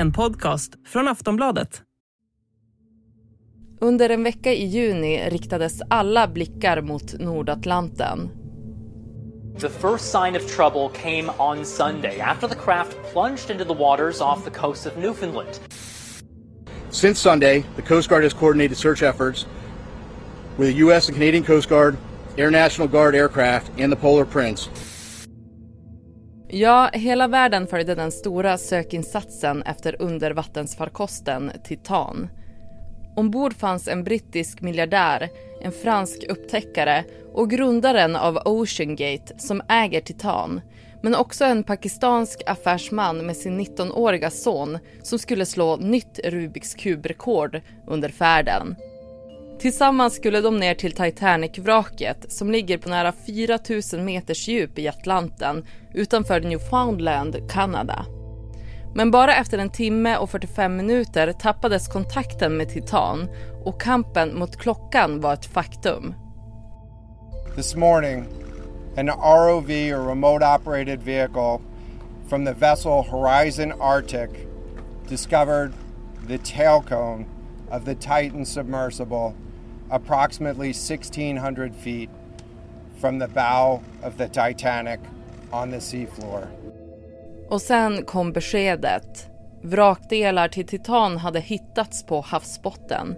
En podcast från Aftonbladet. Under en vecka i juni riktades alla blickar mot Nordatlanten. The first sign of trouble came on Sunday after the craft plunged into the waters off the coast of Newfoundland. Since Sunday, the Coast Guard has coordinated search efforts with the U.S. and Canadian Coast Guard, Air National Guard aircraft, and the Polar Prince. Ja, hela världen följde den stora sökinsatsen efter undervattensfarkosten Titan. Ombord fanns en brittisk miljardär, en fransk upptäckare och grundaren av Oceangate som äger Titan. Men också en pakistansk affärsman med sin 19-åriga son som skulle slå nytt Rubiks kubrekord under färden. Tillsammans skulle de ner till Titanic-vraket som ligger på nära 4000 meters djup i Atlanten utanför Newfoundland, Kanada. Men bara efter en timme och 45 minuter tappades kontakten med Titan och kampen mot klockan var ett faktum. This morning, an ROV or remote operated vehicle from the vessel Horizon Arctic discovered the tail cone of the Titan submersible approximately 1600 feet from the bow of the Titanic on the seafloor. Och sen kom beskedet. Vrakdelar till Titan hade hittats på havsbotten.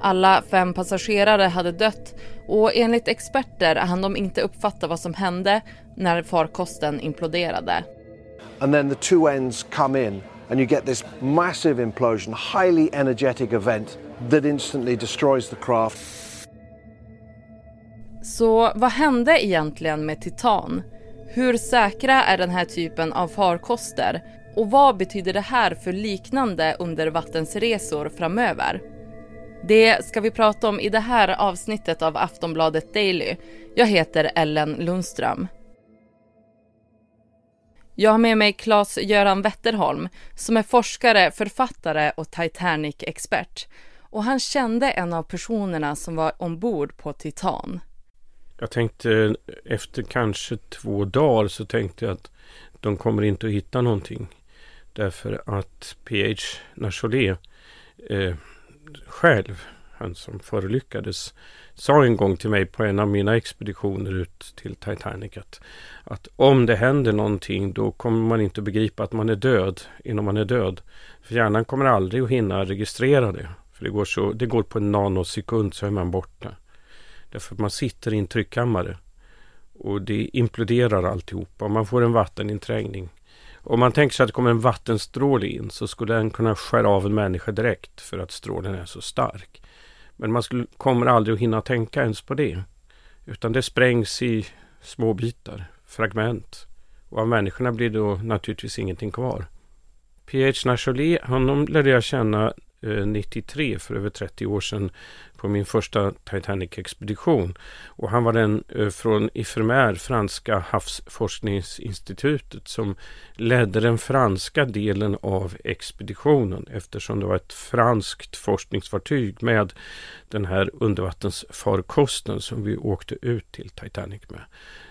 Alla fem passagerare hade dött och enligt experter hann de inte uppfatta vad som hände när farkosten imploderade. And then the two ends come in and you get this massive implosion, highly energetic event that instantly destroys the craft. Så vad hände egentligen med Titan? Hur säkra är den här typen av farkoster? Och vad betyder det här för liknande undervattensresor framöver? Det ska vi prata om i det här avsnittet av Aftonbladet Daily. Jag heter Ellen Lundström. Jag har med mig Claes-Göran Wetterholm som är forskare, författare och Titanic-expert. Och han kände en av personerna som var ombord på Titan. Jag tänkte efter kanske två dagar så tänkte jag att de kommer inte att hitta någonting. Därför att PH Nacholet eh, själv, han som förolyckades, sa en gång till mig på en av mina expeditioner ut till Titanic att, att om det händer någonting då kommer man inte att begripa att man är död innan man är död. För hjärnan kommer aldrig att hinna registrera det. För det går, så, det går på en nanosekund så är man borta. Därför att man sitter i en tryckkammare. Och det imploderar alltihopa. Man får en vatteninträngning. Om man tänker sig att det kommer en vattenstråle in så skulle den kunna skära av en människa direkt för att strålen är så stark. Men man skulle, kommer aldrig att hinna tänka ens på det. Utan det sprängs i små bitar, fragment. Och av människorna blir då naturligtvis ingenting kvar. P.H. Nacholi, honom lärde jag känna Eh, 93 för över 30 år sedan på min första Titanic-expedition. Och han var den eh, från IFRMER, franska havsforskningsinstitutet, som ledde den franska delen av expeditionen eftersom det var ett franskt forskningsfartyg med den här undervattensfarkosten som vi åkte ut till Titanic med.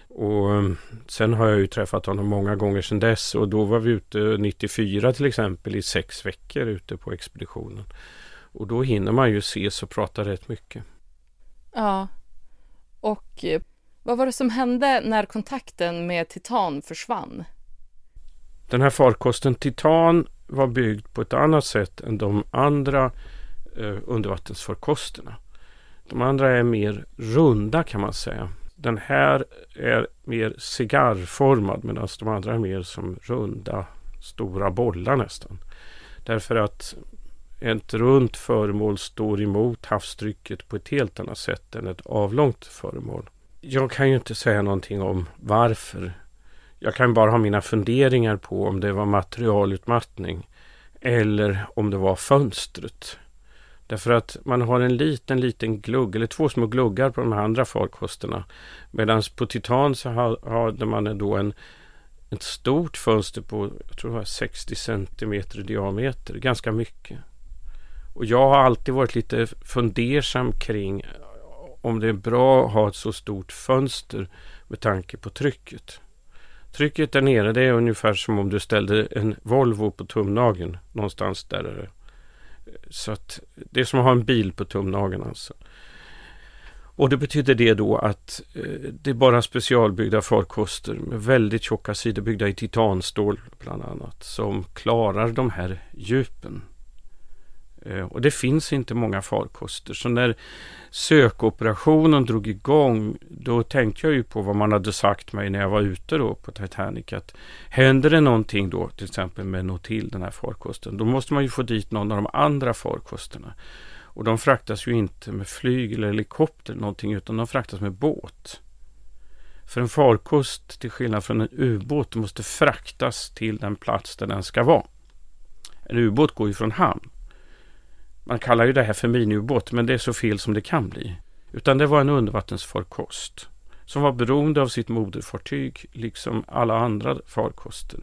Och eh, sen har jag ju träffat honom många gånger sedan dess och då var vi ute 94 till exempel i sex veckor ute på expeditionen. Och då hinner man ju ses och prata rätt mycket. Ja. Och vad var det som hände när kontakten med Titan försvann? Den här farkosten Titan var byggd på ett annat sätt än de andra eh, undervattensfarkosterna. De andra är mer runda kan man säga. Den här är mer cigarrformad medan de andra är mer som runda stora bollar nästan. Därför att ett runt föremål står emot havstrycket på ett helt annat sätt än ett avlångt föremål. Jag kan ju inte säga någonting om varför. Jag kan bara ha mina funderingar på om det var materialutmattning eller om det var fönstret. Därför att man har en liten, liten glugg eller två små gluggar på de här andra farkosterna. Medan på Titan så hade man då en, ett stort fönster på jag tror det var 60 centimeter i diameter. Ganska mycket. Och jag har alltid varit lite fundersam kring om det är bra att ha ett så stort fönster med tanke på trycket. Trycket där nere det är ungefär som om du ställde en Volvo på tumnageln. Någonstans där är det. Så att det är som att ha en bil på tumnageln alltså. Och det betyder det då att eh, det är bara specialbyggda farkoster med väldigt tjocka sidor byggda i titanstål bland annat som klarar de här djupen. Eh, och det finns inte många farkoster. Så när sökoperationen drog igång då tänkte jag ju på vad man hade sagt mig när jag var ute då på Titanic. Att händer det någonting då till exempel med Notil, den här farkosten, då måste man ju få dit någon av de andra farkosterna. Och de fraktas ju inte med flyg eller helikopter någonting utan de fraktas med båt. För en farkost till skillnad från en ubåt måste fraktas till den plats där den ska vara. En ubåt går ju från hamn. Man kallar ju det här för miniubåt men det är så fel som det kan bli. Utan det var en undervattensfarkost som var beroende av sitt moderfartyg liksom alla andra farkoster.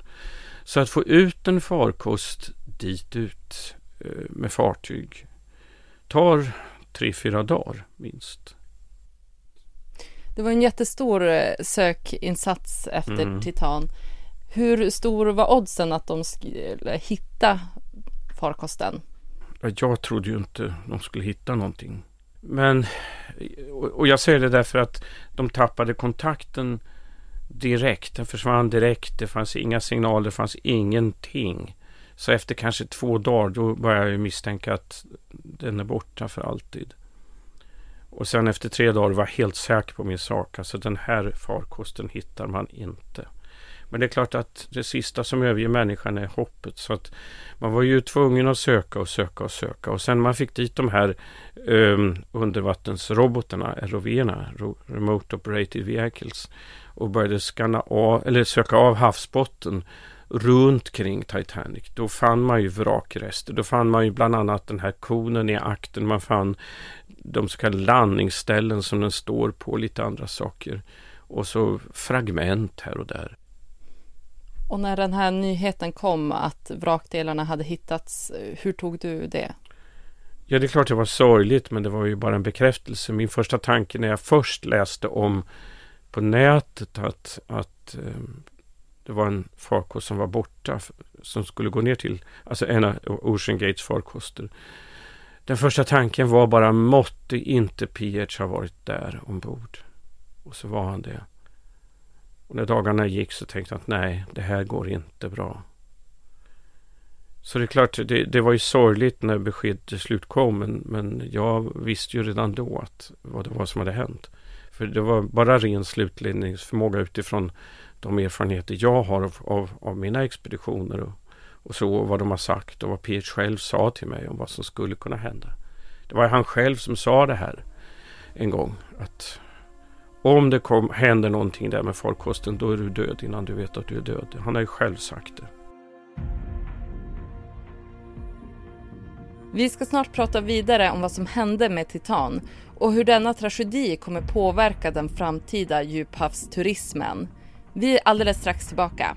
Så att få ut en farkost dit ut eh, med fartyg tar tre, fyra dagar minst. Det var en jättestor eh, sökinsats efter mm. Titan. Hur stor var oddsen att de skulle hitta farkosten? Jag trodde ju inte de skulle hitta någonting. Men, och jag säger det därför att de tappade kontakten direkt. Den försvann direkt. Det fanns inga signaler, det fanns ingenting. Så efter kanske två dagar då började jag misstänka att den är borta för alltid. Och sen efter tre dagar var jag helt säker på min sak. Alltså den här farkosten hittar man inte. Men det är klart att det sista som överger människan är hoppet. Så att man var ju tvungen att söka och söka och söka. Och sen man fick dit de här um, undervattensrobotarna, ROV-erna, Remote Operated Vehicles, och började skanna av, eller söka av havsbotten runt kring Titanic. Då fann man ju vrakrester. Då fann man ju bland annat den här konen i akten. Man fann de så kallade landningsställen som den står på, lite andra saker. Och så fragment här och där. Och när den här nyheten kom att vrakdelarna hade hittats, hur tog du det? Ja, det är klart det var sorgligt, men det var ju bara en bekräftelse. Min första tanke när jag först läste om på nätet att, att ehm, det var en farkost som var borta som skulle gå ner till, alltså en av Ocean Gates farkoster. Den första tanken var bara måtte inte PH ha varit där ombord. Och så var han det. Och när dagarna gick så tänkte jag att nej, det här går inte bra. Så det är klart, det, det var ju sorgligt när beskedet till slut kom, men, men jag visste ju redan då att vad det var som hade hänt. För det var bara ren slutledningsförmåga utifrån de erfarenheter jag har av, av, av mina expeditioner och, och så, och vad de har sagt och vad Peter själv sa till mig om vad som skulle kunna hända. Det var han själv som sa det här en gång. Att om det kom, händer någonting där med farkosten då är du död innan du vet att du är död. Han har ju själv sagt det. Vi ska snart prata vidare om vad som hände med Titan och hur denna tragedi kommer påverka den framtida djuphavsturismen. Vi är alldeles strax tillbaka.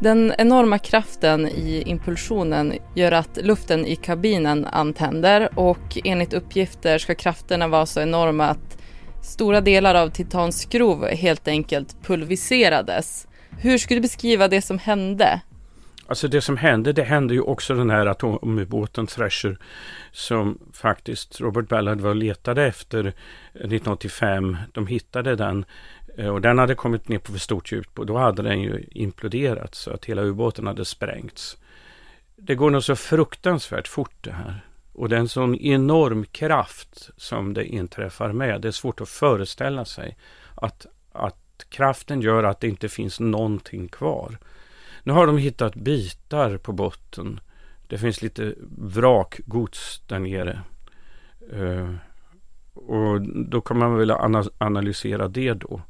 Den enorma kraften i impulsionen gör att luften i kabinen antänder och enligt uppgifter ska krafterna vara så enorma att stora delar av Titans skrov helt enkelt pulveriserades. Hur skulle du beskriva det som hände? Alltså det som hände, det hände ju också den här atomubåten Thresher som faktiskt Robert Ballard var och letade efter eh, 1985. De hittade den Eh, och den hade kommit ner på för stort djup och då hade den ju imploderat så att hela ubåten hade sprängts. Det går nog så fruktansvärt fort det här. Och det är en sån enorm kraft som det inträffar med. Det är svårt att föreställa sig att, att kraften gör att det inte finns någonting kvar. Nu har de hittat bitar på botten. Det finns lite vrakgods där nere. Uh, och då kan man väl analysera det då.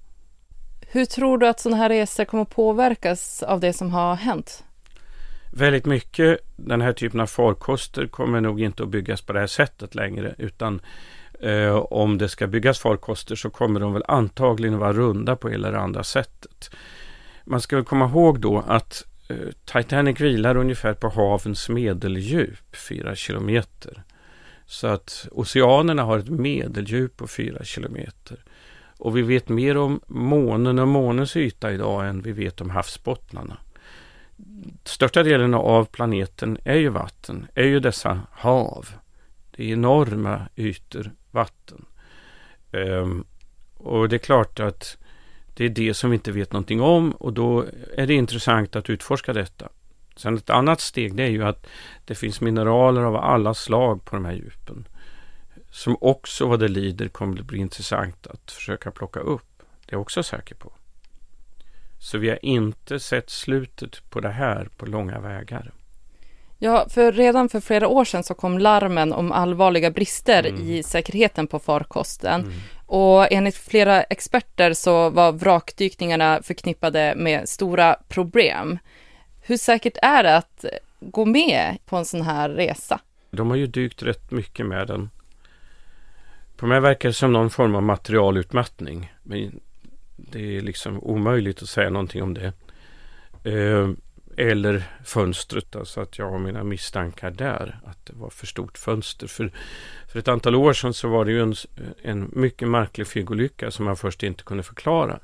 Hur tror du att sådana här resor kommer påverkas av det som har hänt? Väldigt mycket den här typen av farkoster kommer nog inte att byggas på det här sättet längre utan eh, om det ska byggas farkoster så kommer de väl antagligen vara runda på det andra sättet. Man ska väl komma ihåg då att eh, Titanic vilar ungefär på havens medeldjup, 4 kilometer. Så att oceanerna har ett medeldjup på 4 kilometer. Och vi vet mer om månen och månens yta idag än vi vet om havsbottnarna. Största delen av planeten är ju vatten, är ju dessa hav. Det är enorma ytor vatten. Um, och det är klart att det är det som vi inte vet någonting om och då är det intressant att utforska detta. Sen ett annat steg det är ju att det finns mineraler av alla slag på de här djupen. Som också vad det lider kommer att bli intressant att försöka plocka upp. Det är jag också säker på. Så vi har inte sett slutet på det här på långa vägar. Ja, för redan för flera år sedan så kom larmen om allvarliga brister mm. i säkerheten på farkosten. Mm. Och enligt flera experter så var vrakdykningarna förknippade med stora problem. Hur säkert är det att gå med på en sån här resa? De har ju dykt rätt mycket med den. På mig verkar det som någon form av materialutmattning. Men det är liksom omöjligt att säga någonting om det. Eh, eller fönstret, alltså att jag har mina misstankar där. Att det var för stort fönster. För, för ett antal år sedan så var det ju en, en mycket märklig flygolycka som man först inte kunde förklara.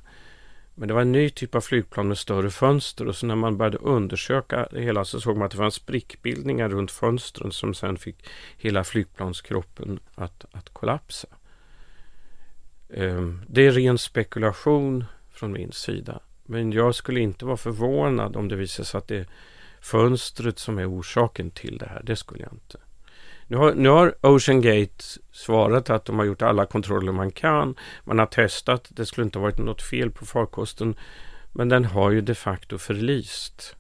Men det var en ny typ av flygplan med större fönster och så när man började undersöka det hela så såg man att det fanns sprickbildningar runt fönstren som sen fick hela flygplanskroppen att, att kollapsa. Ehm, det är ren spekulation från min sida. Men jag skulle inte vara förvånad om det visar sig att det är fönstret som är orsaken till det här. Det skulle jag inte. Nu har, nu har Ocean Gate svarat att de har gjort alla kontroller man kan. Man har testat. Det skulle inte ha varit något fel på farkosten. Men den har ju de facto förlist.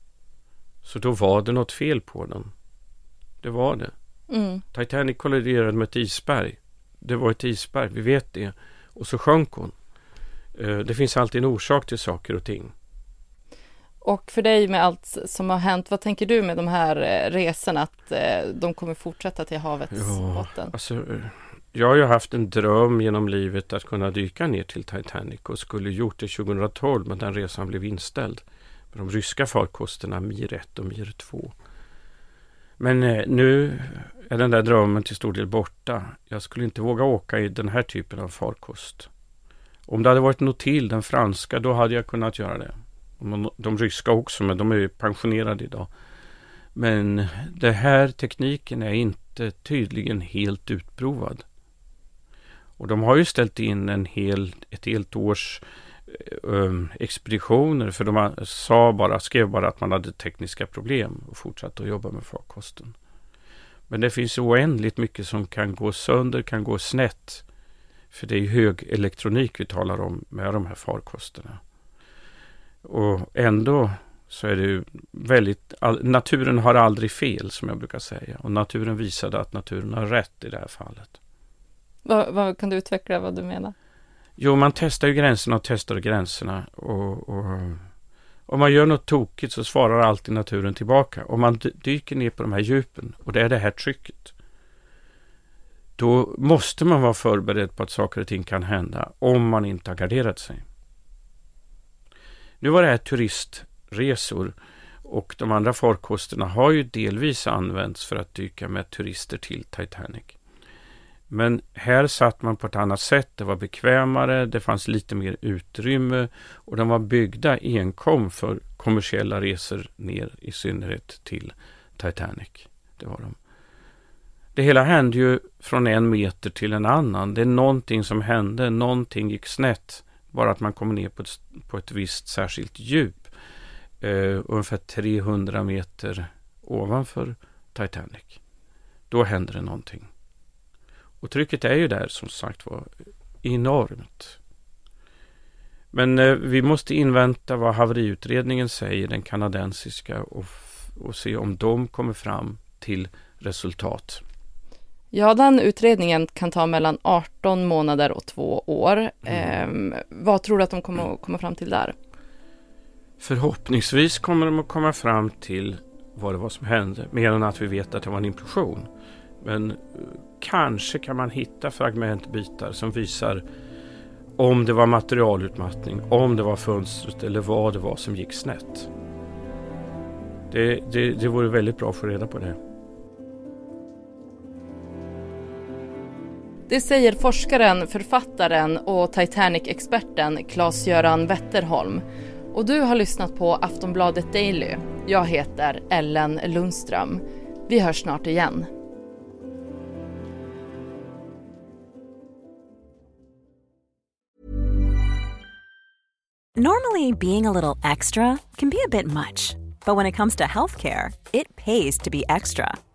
Så då var det något fel på den. Det var det. Mm. Titanic kolliderade med ett isberg. Det var ett isberg, vi vet det. Och så sjönk hon. Eh, det finns alltid en orsak till saker och ting. Och för dig med allt som har hänt, vad tänker du med de här eh, resorna? Att eh, de kommer fortsätta till havets ja, botten? Alltså, jag har ju haft en dröm genom livet att kunna dyka ner till Titanic och skulle gjort det 2012 men den resan blev inställd. Med de ryska farkosterna Mir 1 och Mir 2. Men nu är den där drömmen till stor del borta. Jag skulle inte våga åka i den här typen av farkost. Om det hade varit något till, den franska, då hade jag kunnat göra det. De ryska också, men de är ju pensionerade idag. Men den här tekniken är inte tydligen helt utprovad. Och de har ju ställt in en hel, ett helt års eh, um, expeditioner för de sa bara, skrev bara att man hade tekniska problem och fortsatte att jobba med farkosten. Men det finns oändligt mycket som kan gå sönder, kan gå snett. För det är hög elektronik vi talar om med de här farkosterna. Och ändå så är det ju väldigt, naturen har aldrig fel som jag brukar säga. Och naturen visade att naturen har rätt i det här fallet. Vad, vad kan du utveckla vad du menar? Jo, man testar ju gränserna och testar gränserna. Och, och om man gör något tokigt så svarar alltid naturen tillbaka. Om man dyker ner på de här djupen och det är det här trycket. Då måste man vara förberedd på att saker och ting kan hända om man inte har garderat sig. Nu var det här turistresor och de andra farkosterna har ju delvis använts för att dyka med turister till Titanic. Men här satt man på ett annat sätt. Det var bekvämare, det fanns lite mer utrymme och de var byggda enkom för kommersiella resor ner i synnerhet till Titanic. Det var de. Det hela hände ju från en meter till en annan. Det är någonting som hände, någonting gick snett. Bara att man kommer ner på ett, på ett visst särskilt djup. Eh, ungefär 300 meter ovanför Titanic. Då händer det någonting. Och trycket är ju där som sagt var enormt. Men eh, vi måste invänta vad haveriutredningen säger, den kanadensiska, och, och se om de kommer fram till resultat. Ja, den utredningen kan ta mellan 18 månader och två år. Mm. Eh, vad tror du att de kommer att komma fram till där? Förhoppningsvis kommer de att komma fram till vad det var som hände. Mer än att vi vet att det var en implosion. Men eh, kanske kan man hitta fragmentbitar som visar om det var materialutmattning, om det var fönstret eller vad det var som gick snett. Det, det, det vore väldigt bra att få reda på det. Det säger forskaren, författaren och Titanic-experten Claes-Göran Wetterholm. Och du har lyssnat på Aftonbladet Daily. Jag heter Ellen Lundström. Vi hörs snart igen. Normally, being a little extra can be a bit much, but when it comes to healthcare, it pays to be extra.